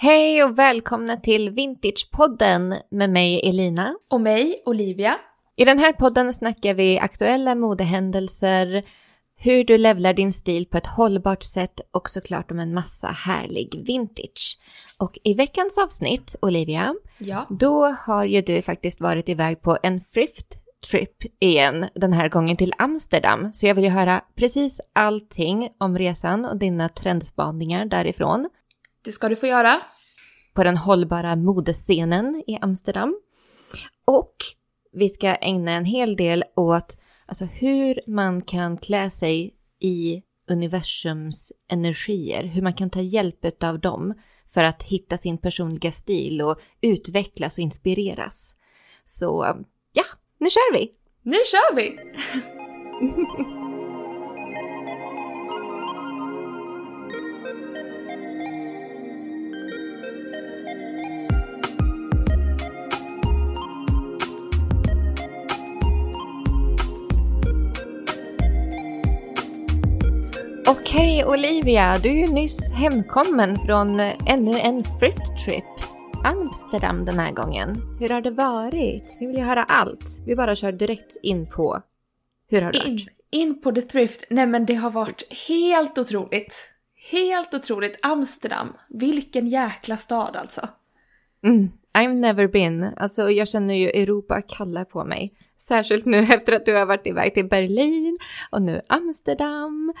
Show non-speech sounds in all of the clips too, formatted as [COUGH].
Hej och välkomna till Vintagepodden med mig Elina. Och mig, Olivia. I den här podden snackar vi aktuella modehändelser, hur du levlar din stil på ett hållbart sätt och såklart om en massa härlig vintage. Och i veckans avsnitt, Olivia, Ja. då har ju du faktiskt varit iväg på en thrift trip igen, den här gången till Amsterdam. Så jag vill ju höra precis allting om resan och dina trendspaningar därifrån Det ska du få göra. på den hållbara modescenen i Amsterdam. Och vi ska ägna en hel del åt alltså, hur man kan klä sig i universums energier, hur man kan ta hjälp av dem för att hitta sin personliga stil och utvecklas och inspireras. Så ja, nu kör vi! Nu kör vi! [LAUGHS] Okej Olivia, du är ju nyss hemkommen från ännu en thrift trip. Amsterdam den här gången. Hur har det varit? Vi vill ju höra allt. Vi bara kör direkt in på hur har det In, varit? in på The Thrift. Nej men det har varit helt otroligt. Helt otroligt. Amsterdam. Vilken jäkla stad alltså. Mm, I've never been. Alltså jag känner ju Europa kallar på mig. Särskilt nu [LAUGHS] efter att du har varit iväg till Berlin och nu Amsterdam.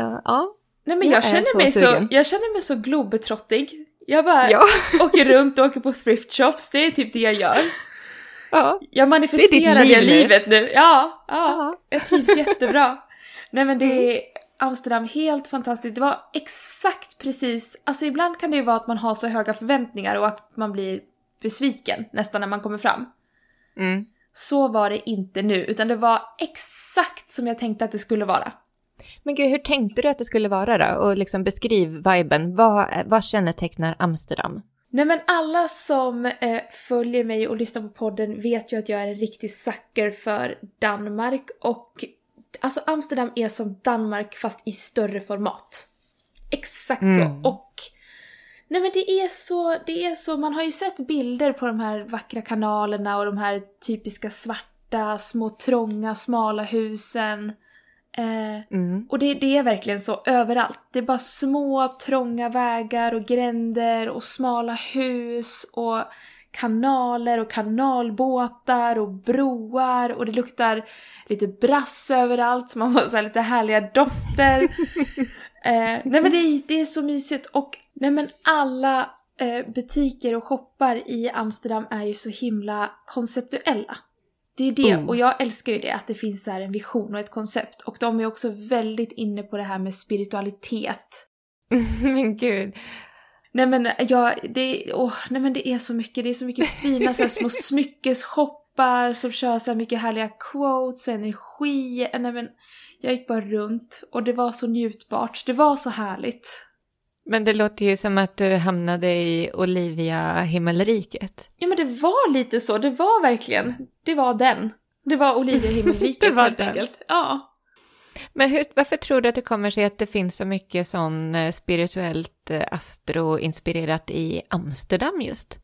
Uh, ja, Nej men Jag jag, känner, så mig så, sugen. jag känner mig så globetrottig. Jag bara ja, [LAUGHS] åker runt och åker på thrift shops, det är typ det jag gör. ja. Jag manifesterar liv det nu. livet nu. Ja, ja. ja. Jag trivs jättebra. [LAUGHS] Nej men Mm. det är Amsterdam, helt fantastiskt. Det var exakt precis, alltså ibland kan det ju vara att man har så höga förväntningar och att man blir besviken nästan när man kommer fram. Mm. Så var det inte nu, utan det var exakt som jag tänkte att det skulle vara. Men gud, hur tänkte du att det skulle vara då? Och liksom beskriv viben. Vad, vad kännetecknar Amsterdam? Nej men alla som eh, följer mig och lyssnar på podden vet ju att jag är en riktig sucker för Danmark och alltså Amsterdam är som Danmark fast i större format. Exakt Mm. så. Och nej men det är så, det är så, man har ju sett bilder på de här vackra kanalerna och de här typiska svarta, små trånga, smala husen. Eh, Mm. och det, det är verkligen så överallt. Det är bara små trånga vägar och gränder och smala hus och kanaler och kanalbåtar och broar och det luktar lite brass överallt så man får så här lite härliga dofter. [LAUGHS] eh, nej men det är, det är så mysigt och nej men alla eh, butiker och shoppar i Amsterdam är ju så himla konceptuella. Det är det, Oh. och jag älskar ju det, att det finns så här en vision och ett koncept. Och de är också väldigt inne på det här med spiritualitet. [LAUGHS] Men gud. Nej men, jag, det, åh, nej men det är så mycket, det är så mycket fina så här, små [LAUGHS] smyckesshoppar som kör så här mycket härliga quotes och energi. Nej men, jag gick bara runt och det var så njutbart, det var så härligt. Men det låter ju som att du hamnade i Olivia himmelriket. Ja men det var lite så, det var verkligen, det var den. Det var Olivia [LAUGHS] Det himmelriket var helt den. enkelt. Ja. Men hur, varför tror du att det kommer sig att det finns så mycket sån eh, spirituellt eh, astro-inspirerat i Amsterdam just?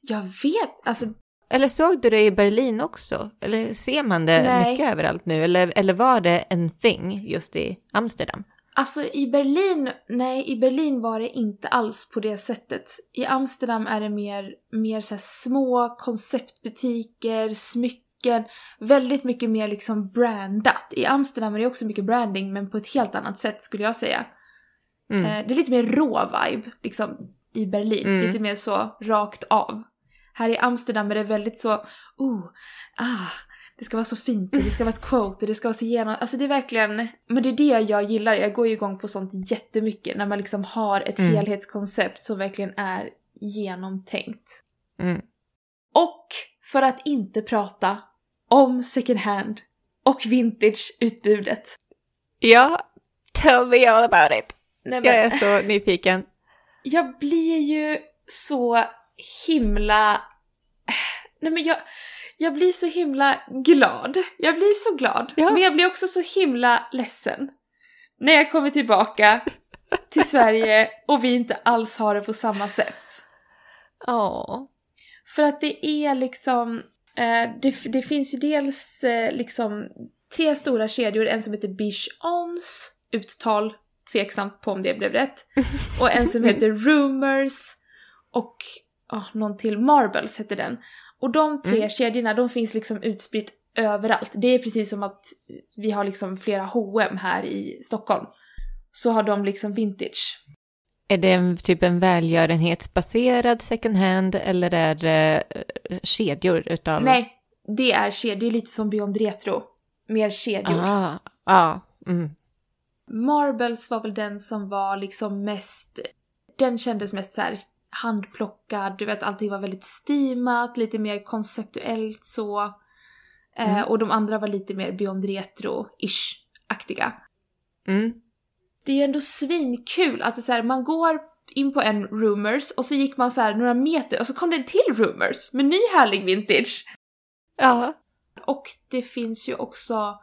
Jag vet, alltså Eller såg du det i Berlin också? Eller ser man det Nej. mycket överallt nu? Eller, eller var det en thing just i Amsterdam? Alltså i Berlin, nej i Berlin var det inte alls på det sättet. I Amsterdam är det mer, mer så små konceptbutiker, smycken, väldigt mycket mer liksom brandat. I Amsterdam är det också mycket branding men på ett helt annat sätt skulle jag säga. Mm. Eh, det är lite mer rå vibe liksom i Berlin, Mm. lite mer så rakt av. Här i Amsterdam är det väldigt så, oh, ah, det ska vara så fint och det ska vara ett quote och det ska vara så genom... Alltså det är verkligen, men det är det jag gillar, jag går ju igång på sånt jättemycket när man liksom har ett Mm. helhetskoncept som verkligen är genomtänkt. Mm. Och för att inte prata om second hand och vintage-utbudet. Ja, tell me all about it. Nej, men- Jag är så nyfiken. [LAUGHS] jag blir ju så himla... Nej men jag, jag blir så himla glad. Jag blir så glad. Ja. Men jag blir också så himla ledsen. När jag kommer tillbaka till Sverige och vi inte alls har det på samma sätt. Ja. För att det är liksom, eh, det, det finns ju dels eh, liksom tre stora kedjor, en som heter Biche Ons, uttal tveksamt på om det blev rätt, och en som [LAUGHS] heter Rumors och oh, någon till, Marbles heter den. Och de tre Mm. kedjorna, de finns liksom utspritt överallt. Det är precis som att vi har liksom flera H&M här i Stockholm. Så har de liksom vintage. Är det en, typ en välgörenhetsbaserad second hand eller är det eh, kedjor utav... Nej, det är kedjor, det är lite som Beyond Retro. Mer kedjor. Ah, ja. Mm. Marbles var väl den som var liksom mest, den kändes mest så här handplockad, du vet allting var väldigt steamat, lite mer konceptuellt så. Eh, Mm. och de andra var lite mer Beyond Retro-ish-aktiga. Mm. Det är ju ändå svinkul att det så här, man går in på en Rumors och så gick man så här några meter och så kom det en till Rumors med ny härlig vintage. Ja. Och det finns ju också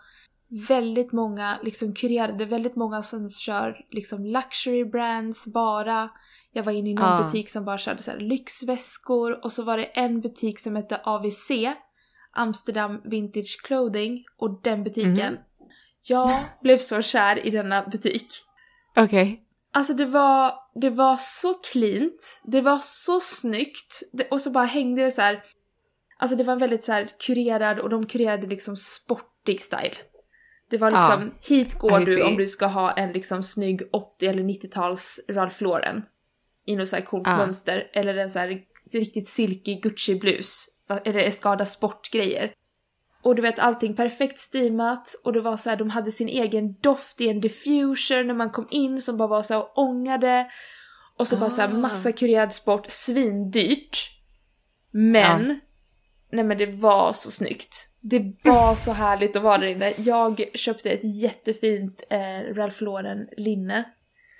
väldigt många liksom kurerade, väldigt många som kör liksom luxury brands bara. Jag var inne i någon Ah. butik som bara körde så här lyxväskor och så var det en butik som hette AVC, Amsterdam Vintage Clothing, och den butiken. Jag blev så kär i denna butik. Okej. Alltså det var, det var så cleant, det var så snyggt det, och så bara hängde det så här. Alltså det var en väldigt så här kurerad och de kurerade liksom sportig style. Det var liksom, hit går du om du ska ha en liksom snygg 80 eller 90-tals Ralph Lauren. I något så här coolt Ja. mönster. Eller en så här riktigt silky Gucci-blus. Eller Escada sportgrejer. Och du vet allting perfekt steamat och det var så här, de hade sin egen doft i en diffuser när man kom in som bara var så här ångade. Och så bara så här Ah. massa kurerad sport, svindyrt. Men, nej men det var så snyggt. Det var så härligt att vara där inne. Jag köpte ett jättefint eh, Ralph Lauren linne.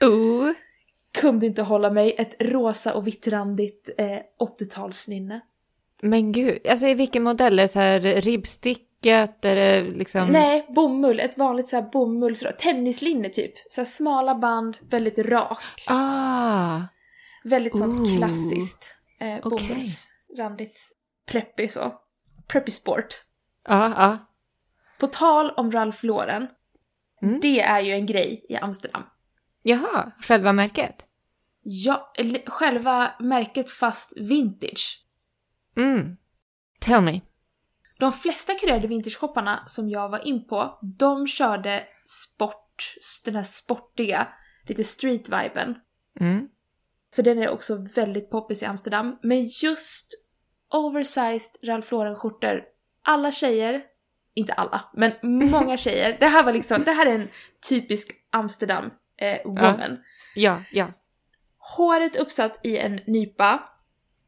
Oh. Kunde inte hålla mig, ett rosa och vittrandigt eh, 80-talslinne. Men gud, alltså i vilken modell? Är det så här ribbstickat? Är det liksom... Nej, bomull. Ett vanligt så här bomulls... Tennislinne typ. Så här smala band, väldigt rak. Ah. Väldigt sånt Ooh. klassiskt. Eh, bomullsrandigt. Preppy så. Preppy sport. Ja, ja. På tal om Ralph Lauren. Mm. Det är ju en grej i Amsterdam. Jaha, själva märket? Ja, själva märket fast vintage. Mm. Tell me. De flesta kurerade vintageshopparna som jag var in på, de körde sport, den här sportiga, lite street-viben. Mm. För den är också väldigt poppis i Amsterdam. Men just oversized Ralph Lauren-skjortor, alla tjejer, inte alla, men många [LAUGHS] tjejer, det här var liksom, det här är en typisk Amsterdam eh, woman. Ja, ja. Håret uppsatt i en nypa.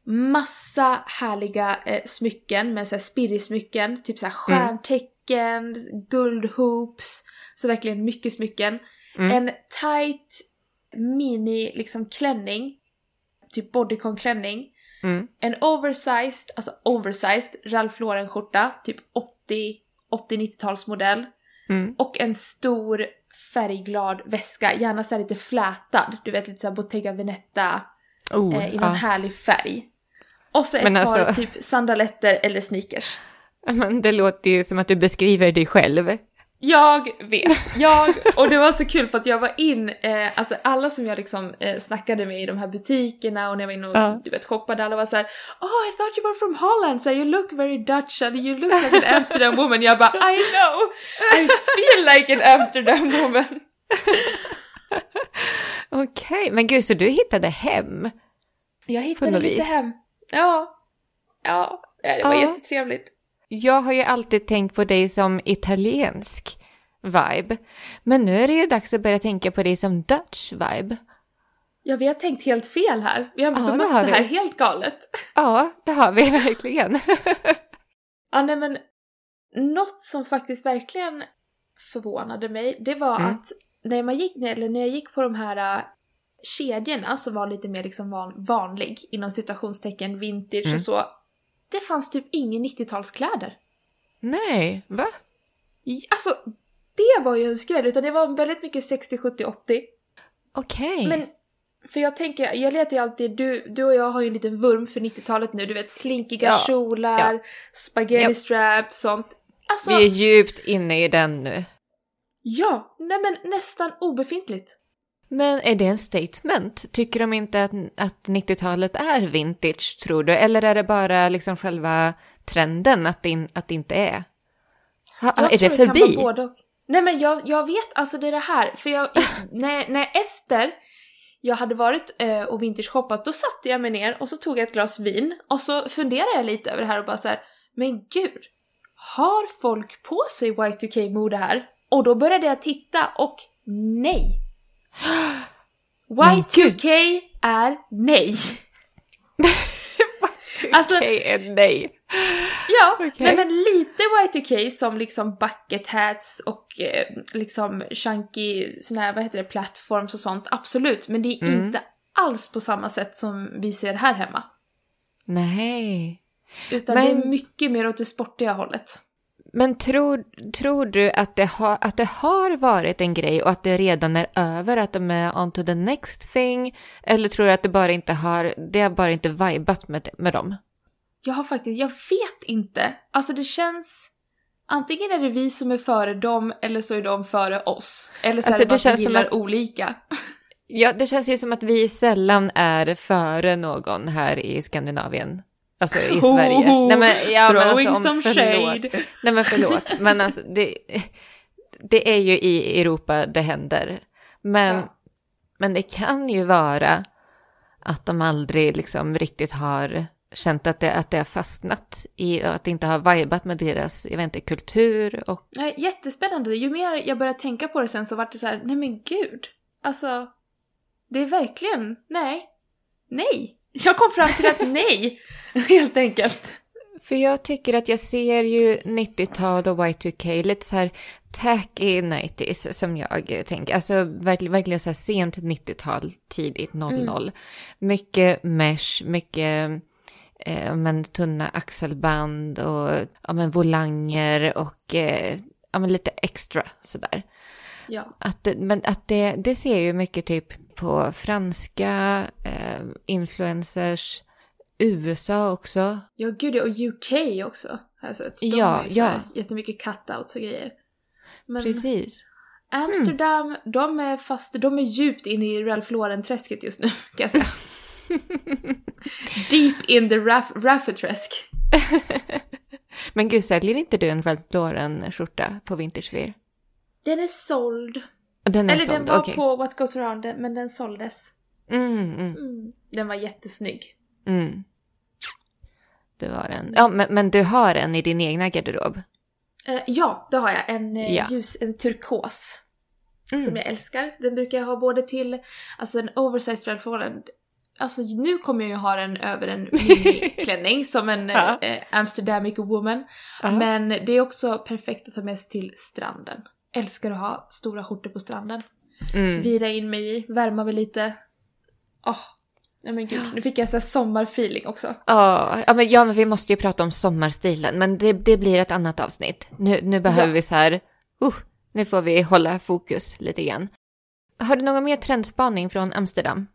Massa härliga eh, smycken med såhär spirrig-smycken, typ såhär stjärntecken, guldhoops, så verkligen mycket smycken. Mm. En tight mini liksom klänning, typ bodycon-klänning. Mm. En oversized, alltså oversized Ralph Lauren-skjorta, typ 80 80-90-talsmodell. Mm. Och en stor färgglad väska, gärna så här lite flätad. Du vet lite såhär Bottega Veneta Oh, eh, i någon ja. härlig färg. Och så ett Men par alltså- typ sandaletter eller sneakers. Men det låter ju som att du beskriver dig själv. Jag vet, [LAUGHS] jag, och det var så kul för att jag var in, eh, alltså alla som jag liksom eh, snackade med i de här butikerna och när jag var inne och Ja. du vet shoppade, alla var så här: Oh I thought you were from Holland, so you look very Dutch and you look like an [LAUGHS] Amsterdam woman. Jag bara I know, I feel like an Amsterdam woman. [LAUGHS] Okej, men gud, så du hittade hem? Jag hittade lite vis. hem. Ja. Ja, det var Ja. jättetrevligt. Jag har ju alltid tänkt på dig som italiensk vibe. Men nu är det ju dags att börja tänka på dig som Dutch vibe. Ja, vi har tänkt helt fel här. Vi har Ja, det har det här vi. helt galet. [LAUGHS] Ja, det har vi verkligen. [LAUGHS] Ja, nej men något som faktiskt verkligen förvånade mig, det var Mm. att när, man gick, eller när jag gick på de här äh, kedjorna som var lite mer liksom van, vanlig, inom citationstecken vintage Mm. och så, det fanns typ ingen 90-talskläder. Nej, va? Alltså, det var ju en skräll, utan det var väldigt mycket 60, 70, 80. Okej. Men, för jag tänker, jag letar ju alltid, du, du och jag har ju en liten vurm för 90-talet nu, du vet slinkiga Ja, kjolar, ja. spaghetti Japp. straps, sånt. Alltså, Vi är djupt inne i den nu. ja, nej men nästan obefintligt. Men är det en statement? Tycker de inte att, att 90-talet är vintage, tror du? Eller är det bara liksom själva trenden att det, in, att det inte är? Ha, Jag är det förbi? kan vara både och. Nej men jag, jag vet, alltså det är det här, för jag, [LAUGHS] när, när efter jag hade varit eh, och vintage-shoppat, då satte jag mig ner och så tog jag ett glas vin och så funderade jag lite över det här och bara så här, men gud, har folk på sig Y2K-mode här? Och då började jag titta och nej! [GASPS] Men Y2K är nej! [LAUGHS] Alltså- Okej, är nej. [GASPS] Ja, Okej. nej men lite Y2K som liksom bucket hats och eh, liksom chunky såna här, vad heter det, plattforms och sånt, absolut. Men det är Mm. inte alls på samma sätt som vi ser här hemma. Nej. Utan Men- det är mycket mer åt det sportiga hållet. Men tror, tror du att det, har, att det har varit en grej och att det redan är över, att de är on to the next thing? Eller tror du att det bara inte har, det har bara inte vibat med, med dem? Jag har faktiskt, jag vet inte. Alltså det känns... Antingen är det vi som är före dem eller så är de före oss. Eller så Alltså, är det det bara att vi känns gillar att- olika. Ja, det känns ju som att vi sällan är före någon här i Skandinavien. Alltså i Sverige. Nej men, ja, men Throwing alltså, om some förlåt. shade. Nej men förlåt. Men alltså det, det är ju i Europa det händer. Men, Ja. men det kan ju vara att de aldrig liksom riktigt har känt att det, att det har fastnat i, att det inte har vibat med deras, jag vet inte, kultur och Nej, jättespännande. Ju mer jag började tänka på det sen så vart det så här, nej men gud. Alltså, det är verkligen, nej. Nej. Jag kom fram till att [LAUGHS] nej, [LAUGHS] helt enkelt. För jag tycker att jag ser ju 90-tal och Y2K lite så här tacky 90s som jag tänker. Alltså verkligen, verkligen så här sent 90-tal, tidigt 00. Mycket mesh, mycket eh, men, tunna axelband och ja, men, volanger och eh, ja, men, lite extra sådär. Ja. Att, men att det, det ser ju mycket typ på franska eh, influencers, USA också. Ja, gud ja, och UK också har jag sett. De Ja, så här ja. Jättemycket cutouts och grejer. Men Precis. Amsterdam, de är fast, de är djupt inne i Ralph Lauren-träsket just nu, kan jag säga. [LAUGHS] Deep in the raff, rafferträsk. [LAUGHS] Men gud, säljer inte du en Ralph Lauren-skjorta på Vinterswear? Den är såld. Den är Eller den såld, var okej. på What Goes Around, men den såldes. Mm, mm, Mm. Den var jättesnygg. Mm. Det var en. Ja, men, men du har en i din egna garderob? Eh, ja, det har jag. En eh, Ja. ljus, en turkos. Mm. Som jag älskar. Den brukar jag ha både till, alltså en oversized Lauren. Alltså nu kommer jag ju ha den över en [LAUGHS] miniklänning som en Ja. eh, Amsterdamic woman. Ja. Men det är också perfekt att ta med sig till stranden. Älskar att ha stora skjortor på stranden. Mm. Vira in mig i, värma mig lite. Åh, nej men gud. Nu fick jag så sommarfeeling också. Ja, ja, men, ja, men vi måste ju prata om sommarstilen, men det, det blir ett annat avsnitt. Nu, nu behöver Ja. vi så här, uh, nu får vi hålla fokus lite grann. Har du någon mer trendspaning från Amsterdam?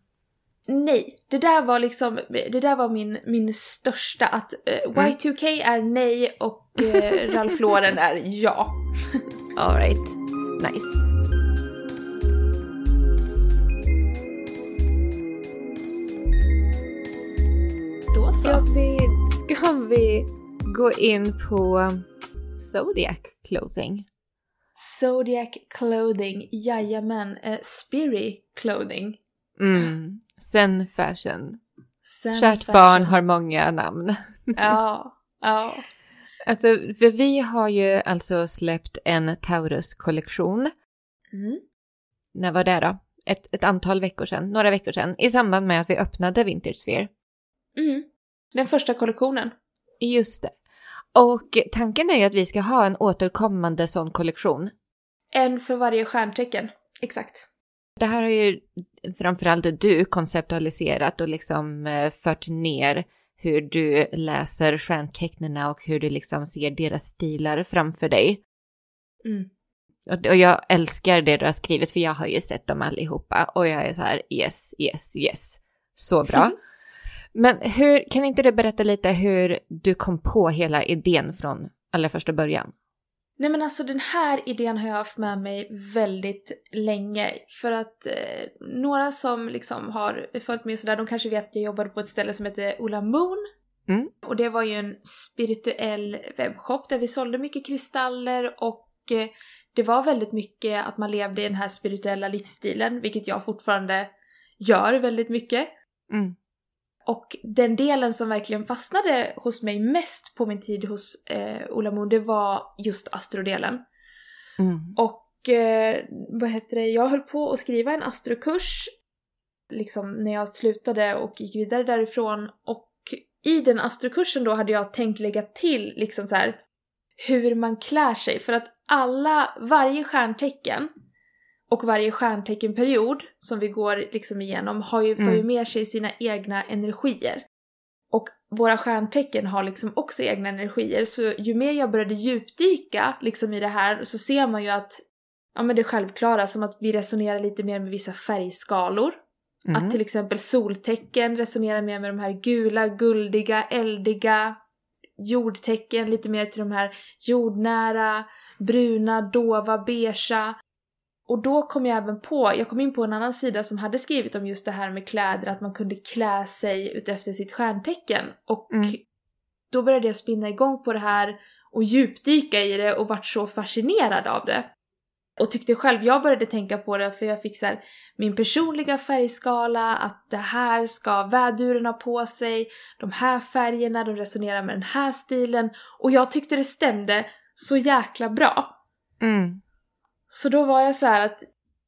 Nej, det där var liksom, det där var min, min största att eh, Mm. Y2K är nej och eh, Ralph Lauren är ja. [LAUGHS] All right, nice. Ska så. vi, ska vi gå in på Zodiac Clothing? Zodiac clothing, jajamän. Eh, Spiri clothing. Mm. Sen fashion. Sen Kärt fashion. barn har många namn. [LAUGHS] Ja, ja. Alltså, för vi har ju alltså släppt en Taurus-kollektion. Mm. När var det då? Ett, ett antal veckor sedan, några veckor sedan, i samband med att vi öppnade Vintage Sphere. Mm. Den första kollektionen. Just det. Och tanken är ju att vi ska ha en återkommande sån kollektion. En för varje stjärntecken. Exakt. Det här har ju framförallt du konceptualiserat och liksom eh, fört ner hur du läser stjärntecknena och hur du liksom ser deras stilar framför dig. Mm. Och, och jag älskar det du har skrivit för jag har ju sett dem allihopa och jag är så här yes, yes, yes. Så bra. [LAUGHS] Men hur, kan inte du berätta lite hur du kom på hela idén från allra första början? Nej men alltså den här idén har jag haft med mig väldigt länge. För att eh, några som liksom har följt med sådär, de kanske vet att jag jobbade på ett ställe som heter Ola Moon. Mm. Och det var ju en spirituell webbshop där vi sålde mycket kristaller och eh, det var väldigt mycket att man levde i den här spirituella livsstilen, vilket jag fortfarande gör väldigt mycket. Mm. Och den delen som verkligen fastnade hos mig mest på min tid hos eh, Ola Moon, det var just astrodelen. Mm. Och eh, vad heter det, jag höll på att skriva en astrokurs liksom när jag slutade och gick vidare därifrån och i den astrokursen då hade jag tänkt lägga till liksom så här hur man klär sig för att alla, varje stjärntecken och varje stjärnteckenperiod som vi går liksom igenom har ju, får ju Mm. med sig sina egna energier. Och våra stjärntecken har liksom också egna energier, så ju mer jag började djupdyka liksom i det här så ser man ju att, ja men det självklara, som att vi resonerar lite mer med vissa färgskalor. Mm. Att till exempel soltecken resonerar mer med de här gula, guldiga, eldiga. Jordtecken lite mer till de här jordnära, bruna, dova, beigea. Och då kom jag även på, jag kom in på en annan sida som hade skrivit om just det här med kläder, att man kunde klä sig utefter sitt stjärntecken. Och Mm. då började jag spinna igång på det här och djupdyka i det och vart så fascinerad av det. Och tyckte själv, jag började tänka på det för jag fick så här, min personliga färgskala, att det här ska väduren ha på sig, de här färgerna, de resonerar med den här stilen. Och jag tyckte det stämde så jäkla bra. Mm. Så då var jag så här att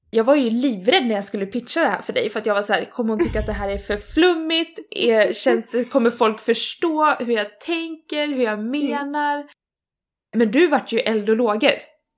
jag var ju livrädd när jag skulle pitcha det här för dig för att jag var så här, kommer hon tycka att det här är för flummigt? Är, känns det, kommer folk förstå hur jag tänker, hur jag menar? Men du vart ju eld och lågor,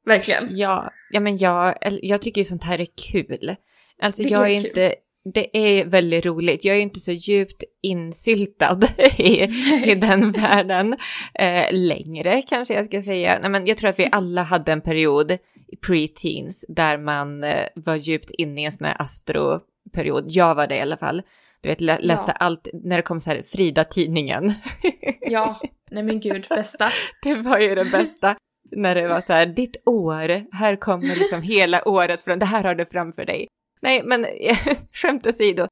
verkligen. Ja, ja men jag, jag tycker ju sånt här är kul. Alltså Det jag är, är kul. inte, det är väldigt roligt. Jag är inte så djupt insyltad [LAUGHS] i, i den världen eh, längre kanske jag ska säga. Nej, men jag tror att vi [LAUGHS] alla hade en period i pre-teens där man eh, var djupt inne i en sån här astroperiod. Jag var det i alla fall. Du vet, lä- läste Ja. allt när det kom så här Frida-tidningen. [LAUGHS] Ja, nej men gud, bästa. [LAUGHS] Det var ju det bästa. När det var så här, ditt år, här kommer liksom hela året från, det här har du framför dig. Nej, men [LAUGHS] skämt åsido.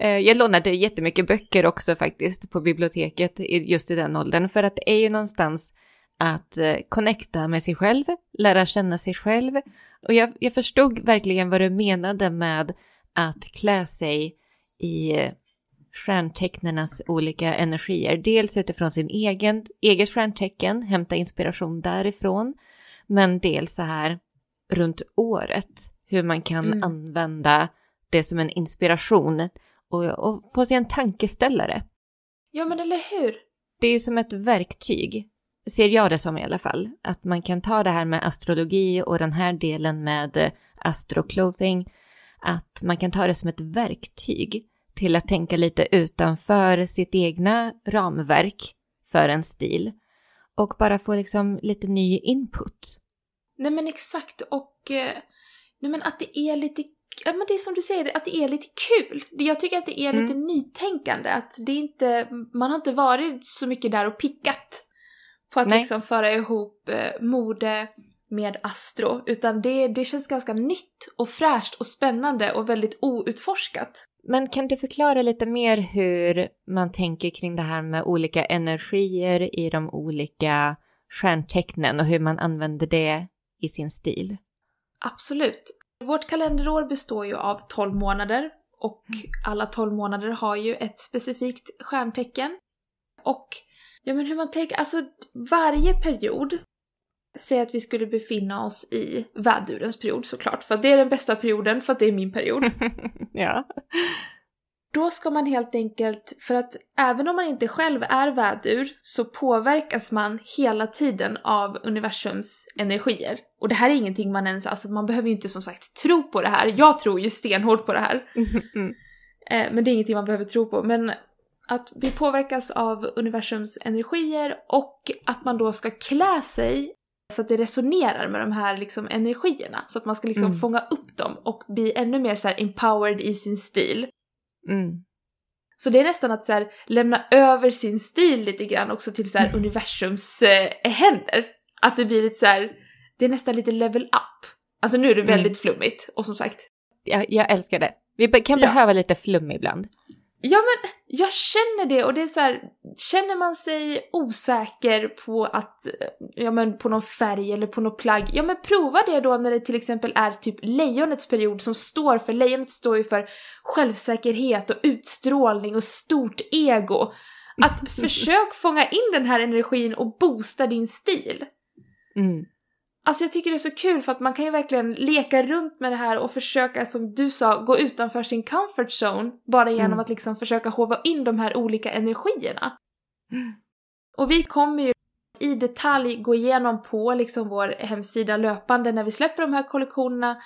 Eh, Jag lånade jättemycket böcker också faktiskt på biblioteket i- just i den åldern, för att det är ju någonstans att eh, connecta med sig själv, lära känna sig själv. Och jag, jag förstod verkligen vad du menade med att klä sig i eh, stjärntecknarnas olika energier. Dels utifrån sin egen, eget stjärntecken, hämta inspiration därifrån, men dels så här runt året, hur man kan Mm. använda det som en inspiration och, och få sig en tankeställare. Ja men eller hur? Det är ju som ett verktyg, ser jag det som i alla fall, att man kan ta det här med astrologi och den här delen med eh, astroclothing, att man kan ta det som ett verktyg till att tänka lite utanför sitt egna ramverk för en stil och bara få liksom lite ny input. Nej men exakt och eh, nej men att det är lite Ja men det är som du säger, att det är lite kul. Jag tycker att det är lite nytänkande. Att det inte, man har inte varit så mycket där och pickat på att Nej. liksom föra ihop eh, mode med astro. Utan det, det känns ganska nytt och fräscht och spännande och väldigt outforskat. Men kan du förklara lite mer hur man tänker kring det här med olika energier i de olika stjärntecknen och hur man använder det i sin stil? Absolut. Vårt kalenderår består ju av 12 månader och alla 12 månader har ju ett specifikt stjärntecken. Och ja men hur man tänker, alltså varje period, säg att vi skulle befinna oss i vädurens period såklart, för att det är den bästa perioden, för att det är min period. [LAUGHS] ja. Då ska man helt enkelt, för att även om man inte själv är vädur så påverkas man hela tiden av universums energier. Och det här är ingenting man ens, alltså man behöver ju inte som sagt tro på det här. Jag tror ju stenhårt på det här. Mm. Eh, men det är ingenting man behöver tro på. Men att vi påverkas av universums energier och att man då ska klä sig så att det resonerar med de här liksom energierna. Så att man ska liksom Mm. fånga upp dem och bli ännu mer så empowered i sin stil. Mm. Så det är nästan att så här, lämna över sin stil lite grann också till så här, [LAUGHS] universums eh, händer. Att det blir lite så här, det är nästan lite level up. Alltså nu är det Mm. väldigt flummigt och som sagt, Jag, jag älskar det. Vi kan Ja. behöva lite flum ibland. Ja men jag känner det och det är så här, känner man sig osäker på att, eh, ja men på någon färg eller på något plagg, ja men prova det då när det till exempel är typ lejonets period som står för, lejonet står ju för självsäkerhet och utstrålning och stort ego. Att [LAUGHS] försök fånga in den här energin och boosta din stil. Mm. Alltså jag tycker det är så kul för att man kan ju verkligen leka runt med det här och försöka, som du sa, gå utanför sin comfort zone bara genom Mm. att liksom försöka hova in de här olika energierna. Och vi kommer ju i detalj gå igenom på liksom vår hemsida löpande när vi släpper de här kollektionerna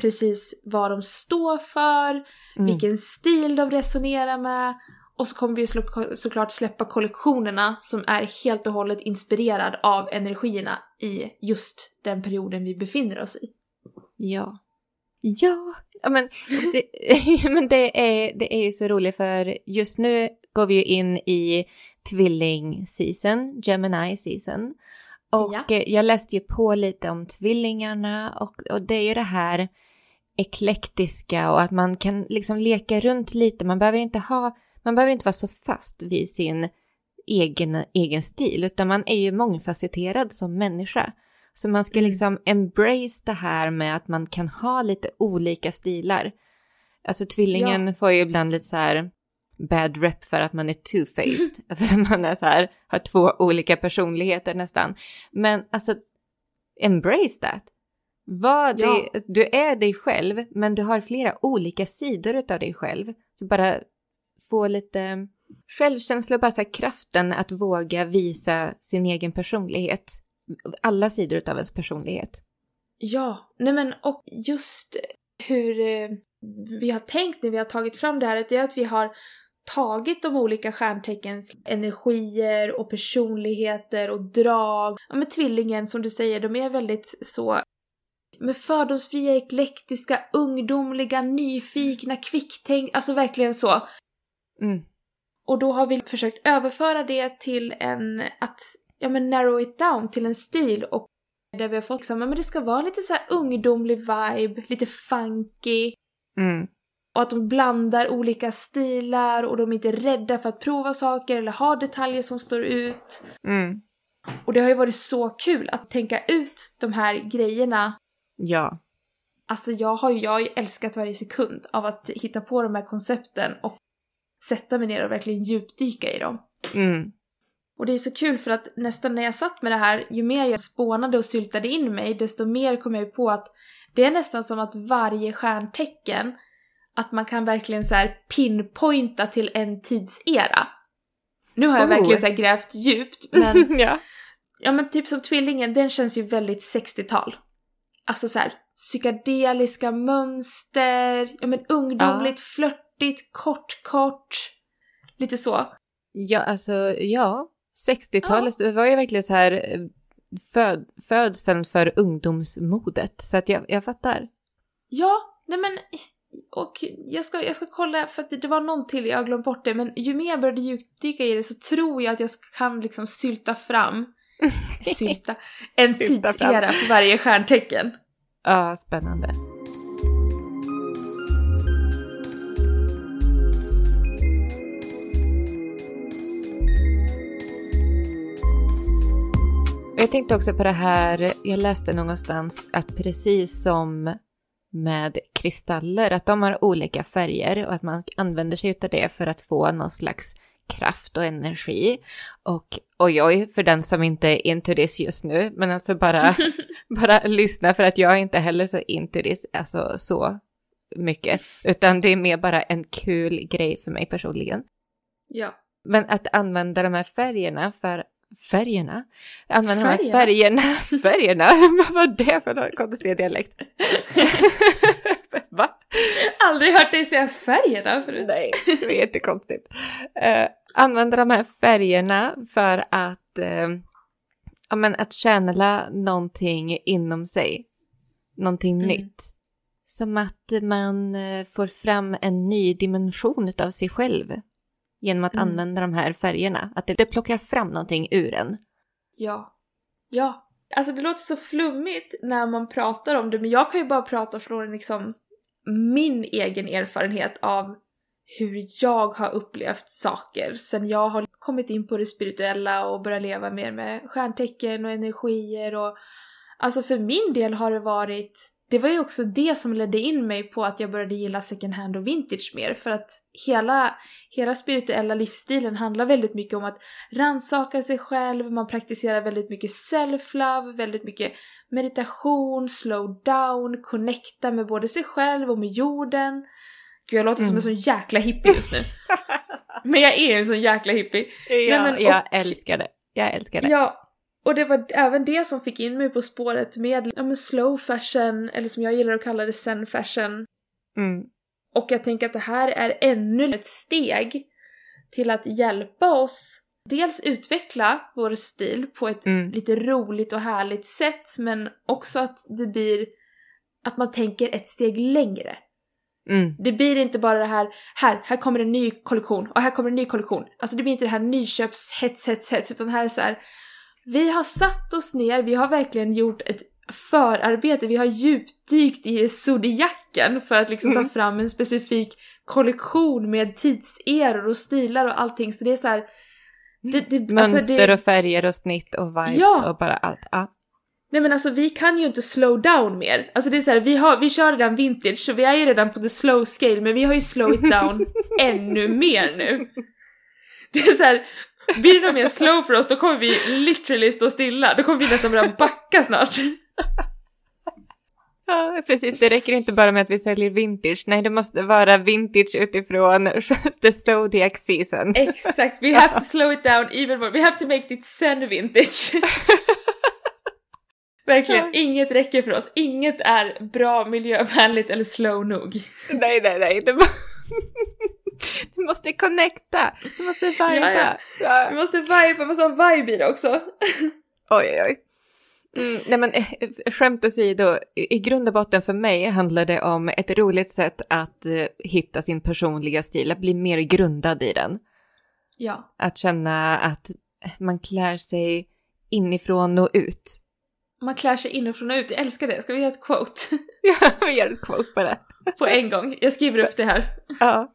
precis vad de står för, Mm. vilken stil de resonerar med och så kommer vi såklart släppa kollektionerna som är helt och hållet inspirerad av energierna i just den perioden vi befinner oss i. Ja. Ja, ja men, det, [LAUGHS] men det, är, det är ju så roligt för just nu går vi ju in i tvilling-season, Gemini-season. Och Ja. jag läste ju på lite om tvillingarna och, och det är ju det här eklektiska och att man kan liksom leka runt lite. Man behöver inte ha, man behöver inte vara så fast vid sin egen, egen stil, utan man är ju mångfacetterad som människa. Så man ska Mm. liksom embrace det här med att man kan ha lite olika stilar. Alltså tvillingen får ju ibland lite så här bad rep för att man är two-faced. [LAUGHS] för att man är så här, har två olika personligheter nästan. Men alltså, embrace that. Var Ja. det, du är dig själv, men du har flera olika sidor av dig själv. Så bara få lite självkänsla och bara så här kraften att våga visa sin egen personlighet. Alla sidor av ens personlighet. Ja, nej men och just hur eh, vi har tänkt när vi har tagit fram det här, det är att vi har tagit de olika stjärnteckens energier och personligheter och drag. Ja men tvillingen som du säger, de är väldigt så med fördomsfria, eklektiska, ungdomliga, nyfikna, kvicktänk, alltså verkligen så. Mm. Och då har vi försökt överföra det till en, att, ja men narrow it down till en stil och där vi har fått liksom, ja, men det ska vara lite så ungdomlig vibe, lite funky Mm. och att de blandar olika stilar och de är inte rädda för att prova saker eller ha detaljer som står ut. Mm. Och det har ju varit så kul att tänka ut de här grejerna. Ja. Alltså jag har ju, jag har ju älskat varje sekund av att hitta på de här koncepten och sätta mig ner och verkligen djupdyka i dem. Mm. Och det är så kul för att nästan när jag satt med det här, ju mer jag spånade och syltade in mig, desto mer kom jag på att det är nästan som att varje stjärntecken, att man kan verkligen så här pinpointa till en tidsera. Nu har jag Oh. verkligen så grävt djupt, men [LAUGHS] ja. ja men typ som tvillingen, den känns ju väldigt 60-tal. Alltså så här psykedeliska mönster, ja men ungdomligt, flörtigt, kort, kort. Lite så. Ja, alltså ja. 60-talet det var ju verkligen så här eh, föd, födseln för ungdomsmodet. Så att jag, jag fattar. Ja, nej men och jag ska, jag ska kolla för att det, var någon till, jag har glömt bort det, men ju mer jag började djupdyka i det så tror jag att jag kan liksom sylta fram, [LAUGHS] sylta, en Sylta tidsera för varje stjärntecken. Ja, spännande. Jag tänkte också på det här, jag läste någonstans att precis som med kristaller, att de har olika färger och att man använder sig av det för att få någon slags kraft och energi. Och oj oj, för den som inte är into this just nu, men alltså bara, [LAUGHS] bara lyssna för att jag är inte heller så into this, alltså så mycket, utan det är mer bara en kul grej för mig personligen. Ja. Men att använda de här färgerna för Färgerna? Använda de här Färgerna? [LAUGHS] färgerna, vad var det för konstig dialekt? [LAUGHS] Va? Aldrig hört dig säga färgerna förut. Nej, det är jättekonstigt. Uh, använda de här färgerna för att uh, ja, men att channela någonting inom sig. Någonting Mm. nytt. Som att man eh, får fram en ny dimension av sig själv. Genom att Mm. använda de här färgerna. Att det, det plockar fram någonting ur en. Ja. Ja. Alltså det låter så flummigt när man pratar om det, men jag kan ju bara prata från liksom min egen erfarenhet av hur jag har upplevt saker sen jag har kommit in på det spirituella och börjat leva mer med stjärntecken och energier och alltså för min del har det varit det var ju också det som ledde in mig på att jag började gilla second hand och vintage mer för att hela, hela spirituella livsstilen handlar väldigt mycket om att rannsaka sig själv, man praktiserar väldigt mycket self-love, väldigt mycket meditation, slow down, connecta med både sig själv och med jorden. Gud jag låter som Mm. en sån jäkla hippie just nu. [LAUGHS] Men jag är en sån jäkla hippie. Ja, men, jag och- älskar det. Jag älskar det. Ja, och det var även det som fick in mig på spåret med ja, men slow fashion, eller som jag gillar att kalla det zen fashion. Mm. Och jag tänker att det här är ännu ett steg till att hjälpa oss dels utveckla vår stil på ett Mm. lite roligt och härligt sätt, men också att det blir att man tänker ett steg längre. Mm. Det blir inte bara det här, här, här kommer en ny kollektion och här kommer en ny kollektion. Alltså det blir inte det här nyköpshets, hets, hets, utan här är så här. Vi har satt oss ner, vi har verkligen gjort ett förarbete, vi har djupdykt i zodiaken för att liksom ta Mm. fram en specifik kollektion med tidseror och stilar och allting. Så det är så här. Det, det, Mönster alltså det, och färger och snitt och vibes Ja. och bara allt. Ja. Nej men alltså vi kan ju inte slow down mer. Alltså det är så här, vi, har, vi kör redan vintage så vi är ju redan på the slow scale men vi har ju slow it down [LAUGHS] ännu mer nu. Det är så här, blir det mer slow för oss då kommer vi literally stå stilla. Då kommer vi nästan börja backa snart. ja, precis. Det räcker inte bara med att vi säljer vintage. Nej, det måste vara vintage utifrån [LAUGHS] the zodiac season. Exakt, we have to slow it down even more. We have to make it sen vintage. [LAUGHS] Verkligen, Ja. inget räcker för oss. Inget är bra, miljövänligt eller slow nog. nej, nej, nej. [LAUGHS] Du, må... du måste connecta. Du måste viba. Ja, ja. Vi måste vibe, vi måste ha vibe i det också. Oj, oj, oj. Mm, nej men eh, skämt åsido, i grund och botten för mig handlar det om ett roligt sätt att eh, hitta sin personliga stil, att bli mer grundad i den. Ja. Att känna att man klär sig inifrån och ut. Man klär sig inifrån och ut, jag älskar det. Ska vi göra ett quote? [LAUGHS] Ja, vi gör ett quote på det. På en gång. Jag skriver upp det här. Ja.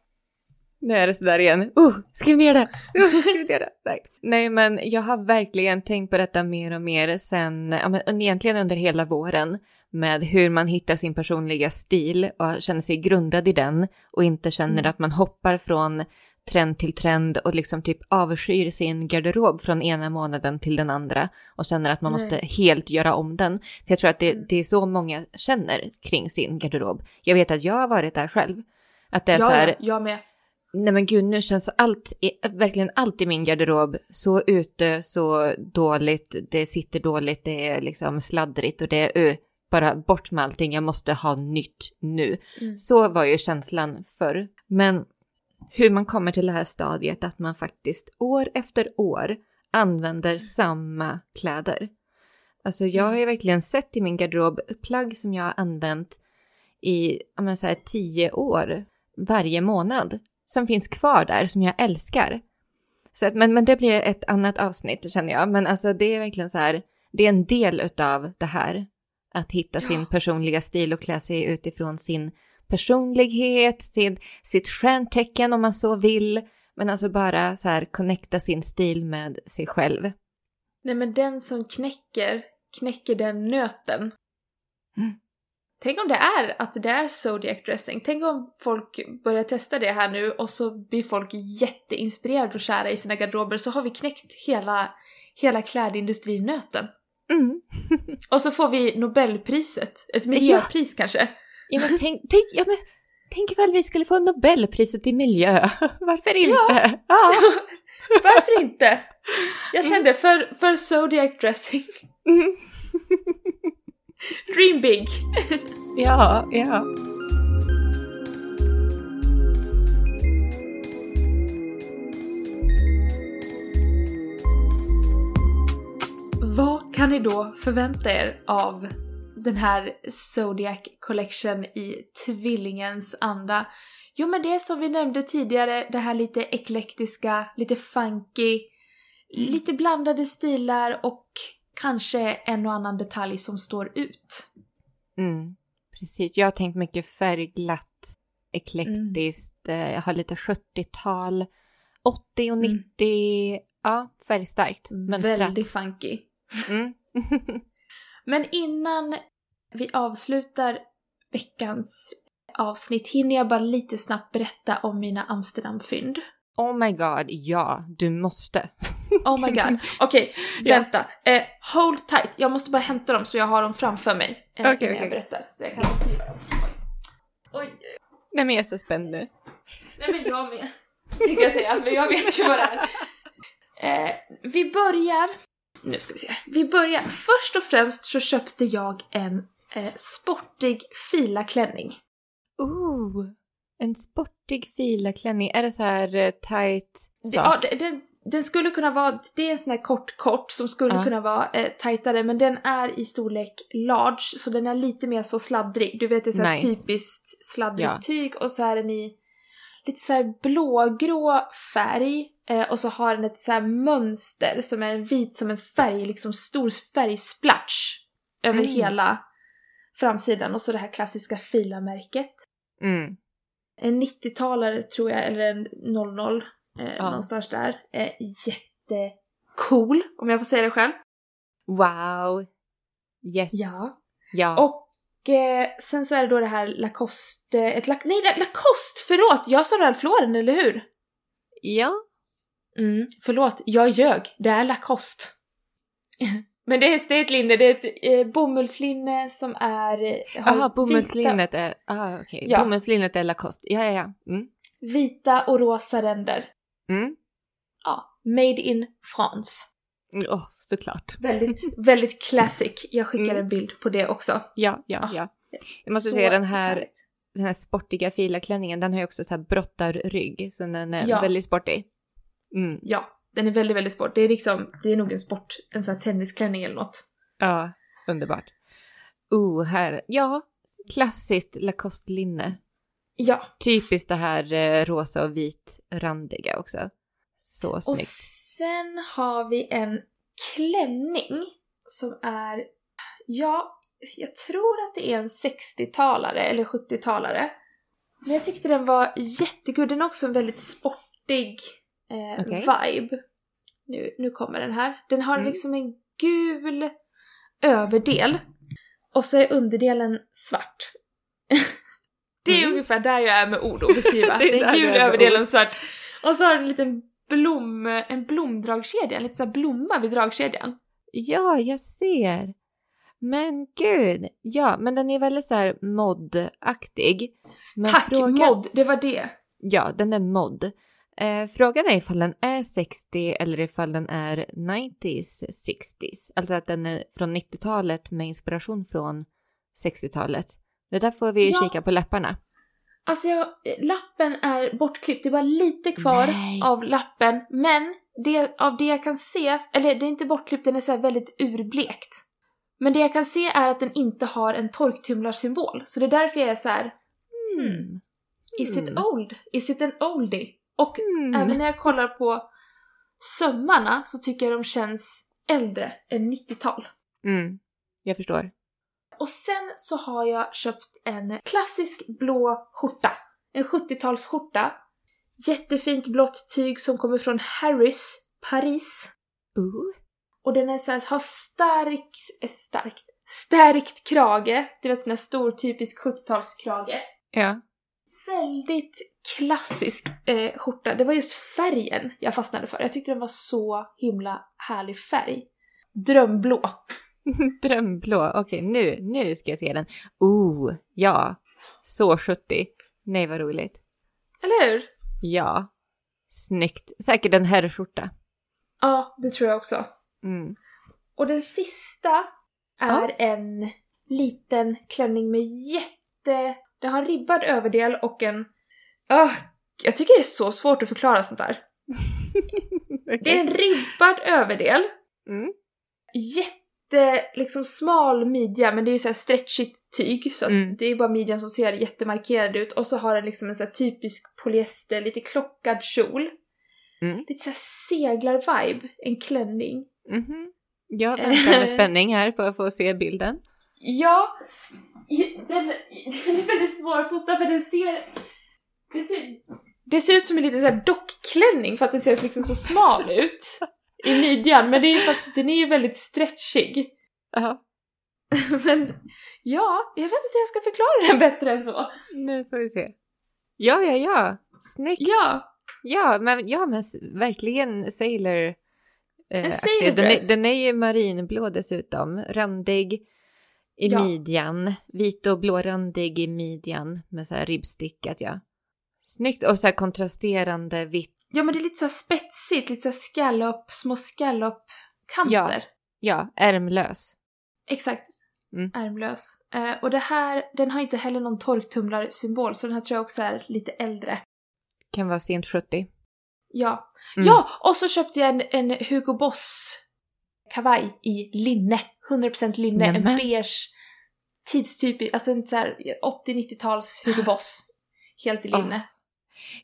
Nu är det sådär igen. Uh, skriv ner det! Uh, skriv ner det! Nej. Nej, men jag har verkligen tänkt på detta mer och mer sen, ja, men egentligen under hela våren, med hur man hittar sin personliga stil och känner sig grundad i den och inte känner Mm. att man hoppar från trend till trend och liksom typ avskyr sin garderob från ena månaden till den andra och känner att man Nej. måste helt göra om den. För jag tror att det, Mm. det är så många känner kring sin garderob. Jag vet att jag har varit där själv. Att det är så Ja, här, ja, jag med. Nej men gud, nu känns allt, verkligen allt i min garderob så ute, så dåligt, det sitter dåligt, det är liksom sladdrigt och det är uh, bara bort med allting, jag måste ha nytt nu. Mm. Så var ju känslan förr. Men hur man kommer till det här stadiet att man faktiskt år efter år använder samma kläder. Alltså jag har ju verkligen sett i min garderob plagg som jag har använt i ja, men så här, tio år varje månad som finns kvar där som jag älskar. Så att, men, men det blir ett annat avsnitt känner jag. Men alltså det är verkligen så här, det är en del utav det här. Att hitta sin personliga stil och klä sig utifrån sin personlighet, sin, sitt stjärntecken om man så vill. Men alltså bara så här connecta sin stil med sig själv. Nej men den som knäcker, knäcker den nöten. Mm. Tänk om det är att det är Zodiac dressing. Tänk om folk börjar testa det här nu och så blir folk jätteinspirerade och kära i sina garderober så har vi knäckt hela, hela klädindustrinöten. Mm. [LAUGHS] Och så får vi Nobelpriset, ett miljöpris kanske. Ja, men tänk, tänk, ja, men, tänk ifall vi skulle få Nobelpriset i miljö. [LAUGHS] Varför inte? [LAUGHS] Ja. Varför inte? Jag kände för, för Zodiac dressing. Mm. Dream big! ja, ja. Vad kan ni då förvänta er av den här Zodiac Collection i tvillingens anda? Jo men det som vi nämnde tidigare, det här lite eklektiska, lite funky, lite blandade stilar och kanske en och annan detalj som står ut. Mm, precis. Jag har tänkt mycket färgglatt, eklektiskt, mm. jag har lite 70-tal, 80 och 90, mm. ja, färgstarkt. Mönstrat. Väldigt funky. Mm. [LAUGHS] men innan vi avslutar veckans avsnitt hinner jag bara lite snabbt berätta om mina Amsterdamfynd. Oh my god, ja, du måste. oh my [LAUGHS] god. Okej, okay, vänta. Eh, hold tight, jag måste bara hämta dem så jag har dem framför mig eh, okay, innan okay. jag berättar. Så jag kan beskriva dem. Oj. Oj. Nej men jag är så spänd nu. Nej men jag med. Tänkte jag säga, men jag vet ju vad det är. Eh, vi börjar, nu ska vi se. Vi börjar, först och främst så köpte jag en eh, sportig filaklänning. Ooh, en sportig filaklänning. Är det så här uh, tight sak? Ja, den, den skulle kunna vara, det är en sån här kort kort som skulle uh. kunna vara eh, tajtare men den är i storlek large så den är lite mer så sladdrig. Du vet det är så nice. typiskt sladdrigt ja. tyg och så är den i lite så här blågrå färg eh, och så har den ett så här mönster som är vit som en färg, liksom stor färgsplatch över mm. hela framsidan och så det här klassiska filamärket. Mm. En 90-talare tror jag, eller en 00, eh, ja. någonstans där. Eh, jättecool, om jag får säga det själv. Wow! Yes. Ja. Ja. Och eh, sen så är det då det här Lacoste, ett la nej Lacoste, förlåt! Jag sa Ralph Lauren, eller hur? Ja. Mm, förlåt, jag ljög. Det är Lacoste. [LAUGHS] Men det är, det är ett linne, det är ett eh, bomullslinne som är... Jaha, bomullslinnet är... Ah. Okay. Ja. Bomullslinnet är Lacoste. Ja, ja, ja. Mm. Vita och rosa ränder. Mm. Ja. Made in France. Åh, oh, såklart. Väldigt, väldigt classic. Jag skickar mm. en bild på det också. Ja, ja, ah, ja. Jag måste säga den här, den här sportiga filaklänningen, den har ju också så här brottarrygg, så den är ja. väldigt sportig. Mm. Ja, den är väldigt, väldigt sport. Det är liksom, det är nog en sport, en sån här tennisklänning eller något. Ja, underbart. Oh, här, ja, klassiskt Lacoste-linne. Ja. Typiskt det här eh, rosa och vit randiga också. Så snyggt. Och sen har vi en klänning som är, ja, jag tror att det är en 60-talare eller 70-talare. Men jag tyckte den var jättegod. Den är också en väldigt sportig eh, okay. vibe. Nu, nu kommer den här. Den har mm. liksom en gul överdel och så är underdelen svart. [LAUGHS] det är mm. ungefär där jag är med ord och beskriva. [LAUGHS] det är den gul överdelen svart. Och så har den en liten blom, en blomdragkedja, en liten här blomma vid dragkedjan. Ja, jag ser. Men gud, ja, men den är väldigt så här mod-aktig. Tack, frågan... mod, det var det. Ja, den är mod. Eh, frågan är ifall den är 60 eller ifall den är 90s, 60s. Alltså att den är från 90-talet med inspiration från 60-talet. Det där får vi ja. kika på läpparna. Alltså jag, lappen är bortklippt, det är bara lite kvar Nej. av lappen. Men det, av det jag kan se, eller det är inte bortklippt, den är så väldigt urblekt. Men det jag kan se är att den inte har en torktumlarsymbol. Så det är därför jag är så här. Hmm. Is it hmm. old? Is it an oldie? Och mm. även när jag kollar på sömmarna så tycker jag de känns äldre än 90-tal. Mm, jag förstår. Och sen så har jag köpt en klassisk blå skjorta. En 70-talsskjorta. Jättefint blått tyg som kommer från Harris, Paris. Ooh. Och den är så här, har starkt, starkt, stärkt krage. Du vet sån här stor typisk 70-talskrage. Ja. Väldigt klassisk eh, skjorta. Det var just färgen jag fastnade för. Jag tyckte den var så himla härlig färg. Drömblå. [LAUGHS] Drömblå, okej nu, nu ska jag se den. Oh, ja. Så 70. Nej vad roligt. Eller hur? Ja. Snyggt. Säkert en herrskjorta. Ja, det tror jag också. Mm. Och den sista är ja. en liten klänning med jätte... Den har ribbad överdel och en Uh, jag tycker det är så svårt att förklara sånt där. [LAUGHS] okay. Det är en ribbad överdel. Mm. jätte, liksom smal midja, men det är ju så här stretchigt tyg så Mm. det är bara midjan som ser jättemarkerad ut. Och så har den liksom en så här typisk polyester, lite klockad kjol. Mm. Lite så här seglar-vibe, en klänning. Mhm. Jag väntar med [LAUGHS] spänning här på att få se bilden. Ja, den, [LAUGHS] den är väldigt svårfotad för den ser... Det ser, det ser ut som en liten så här dockklänning för att den ser liksom så smal ut i midjan, men det är för att den är ju väldigt stretchig. Ja, [LAUGHS] Men ja, jag vet inte hur jag ska förklara den bättre än så. nu får vi se. Ja, ja, ja. Snyggt. Ja, Ja, men, ja, men verkligen Sailor. Eh, den, är, den är ju marinblå dessutom. Randig i Ja. midjan. Vit och blårandig i midjan med så här ribbstickat, ja. Snyggt och så här kontrasterande vitt. ja men det är lite så här spetsigt, lite så här scallop, små scallop-kanter. Ja. Ja, ärmlös. Exakt. Mm. Ärmlös. Eh, och det här, den har inte heller någon torktumlarsymbol så den här tror jag också är lite äldre. Kan vara sent 70. Ja. Mm. Ja! Och så köpte jag en, en Hugo Boss kavaj i linne. 100% linne. En Nämen. beige tidstypisk, alltså en så här 80-90-tals Hugo Boss. Helt i Ah. linne.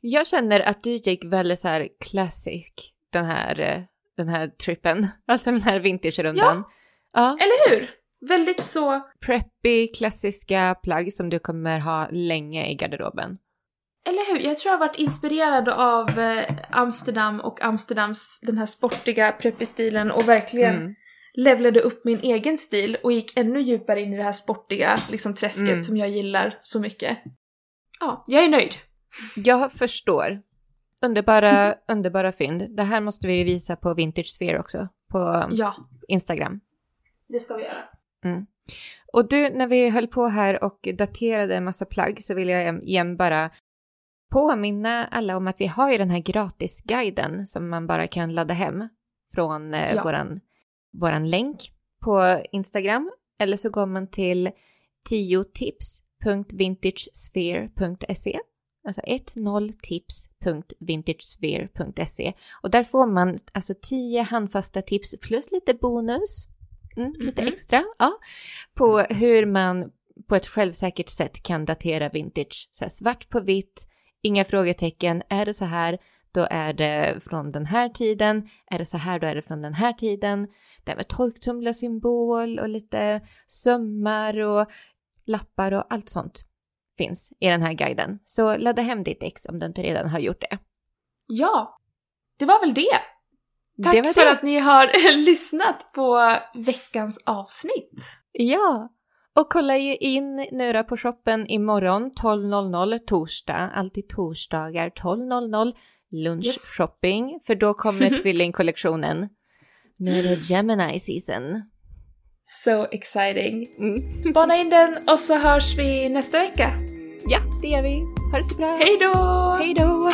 Jag känner att du gick väldigt så här classic den här, eh, den här trippen. [LAUGHS] Alltså den här vintagerundan. Ja. Eller hur? Väldigt så, Preppy, klassiska plagg som du kommer ha länge i garderoben. Eller hur? Jag tror jag har varit inspirerad av eh, Amsterdam och Amsterdams den här sportiga preppy-stilen och verkligen Mm. levlade upp min egen stil och gick ännu djupare in i det här sportiga liksom, träsket Mm. som jag gillar så mycket. Ja, jag är nöjd. Jag förstår. Underbara, [LAUGHS] underbara fynd. Det här måste vi visa på Vintage Sphere också, på Ja, Instagram. det ska vi göra. Och du, när vi höll på här och daterade en massa plagg så vill jag igen bara påminna alla om att vi har ju den här gratisguiden som man bara kan ladda hem från eh, Ja. våran, våran länk på Instagram. Eller så går man till 10tips.vintagesphere.se Alltså 10tips.vintagesphere.se och där får man alltså 10 handfasta tips plus lite bonus, mm, lite Mhm. extra, ja, på hur man på ett självsäkert sätt kan datera vintage. Så här, svart på vitt, inga frågetecken. Är det så här, då är det från den här tiden. Är det så här, då är det från den här tiden. Det här med torktumlarsymbol och lite sömmar och lappar och allt sånt finns i den här guiden. Så ladda hem ditt ex om du inte redan har gjort det. Ja, det var väl det. Tack det för det. att ni har [LAUGHS] lyssnat på veckans avsnitt. Ja, och kolla ju in nu då på shoppen imorgon 12.00 torsdag, alltid torsdagar 12.00 lunchshopping, för då kommer [LAUGHS] tvillingkollektionen. Nu är det Gemini season. So exciting. Mm. Spana in den och så hörs vi nästa vecka. Ja, det gör vi. Ha det så bra. Hej då! Hej då!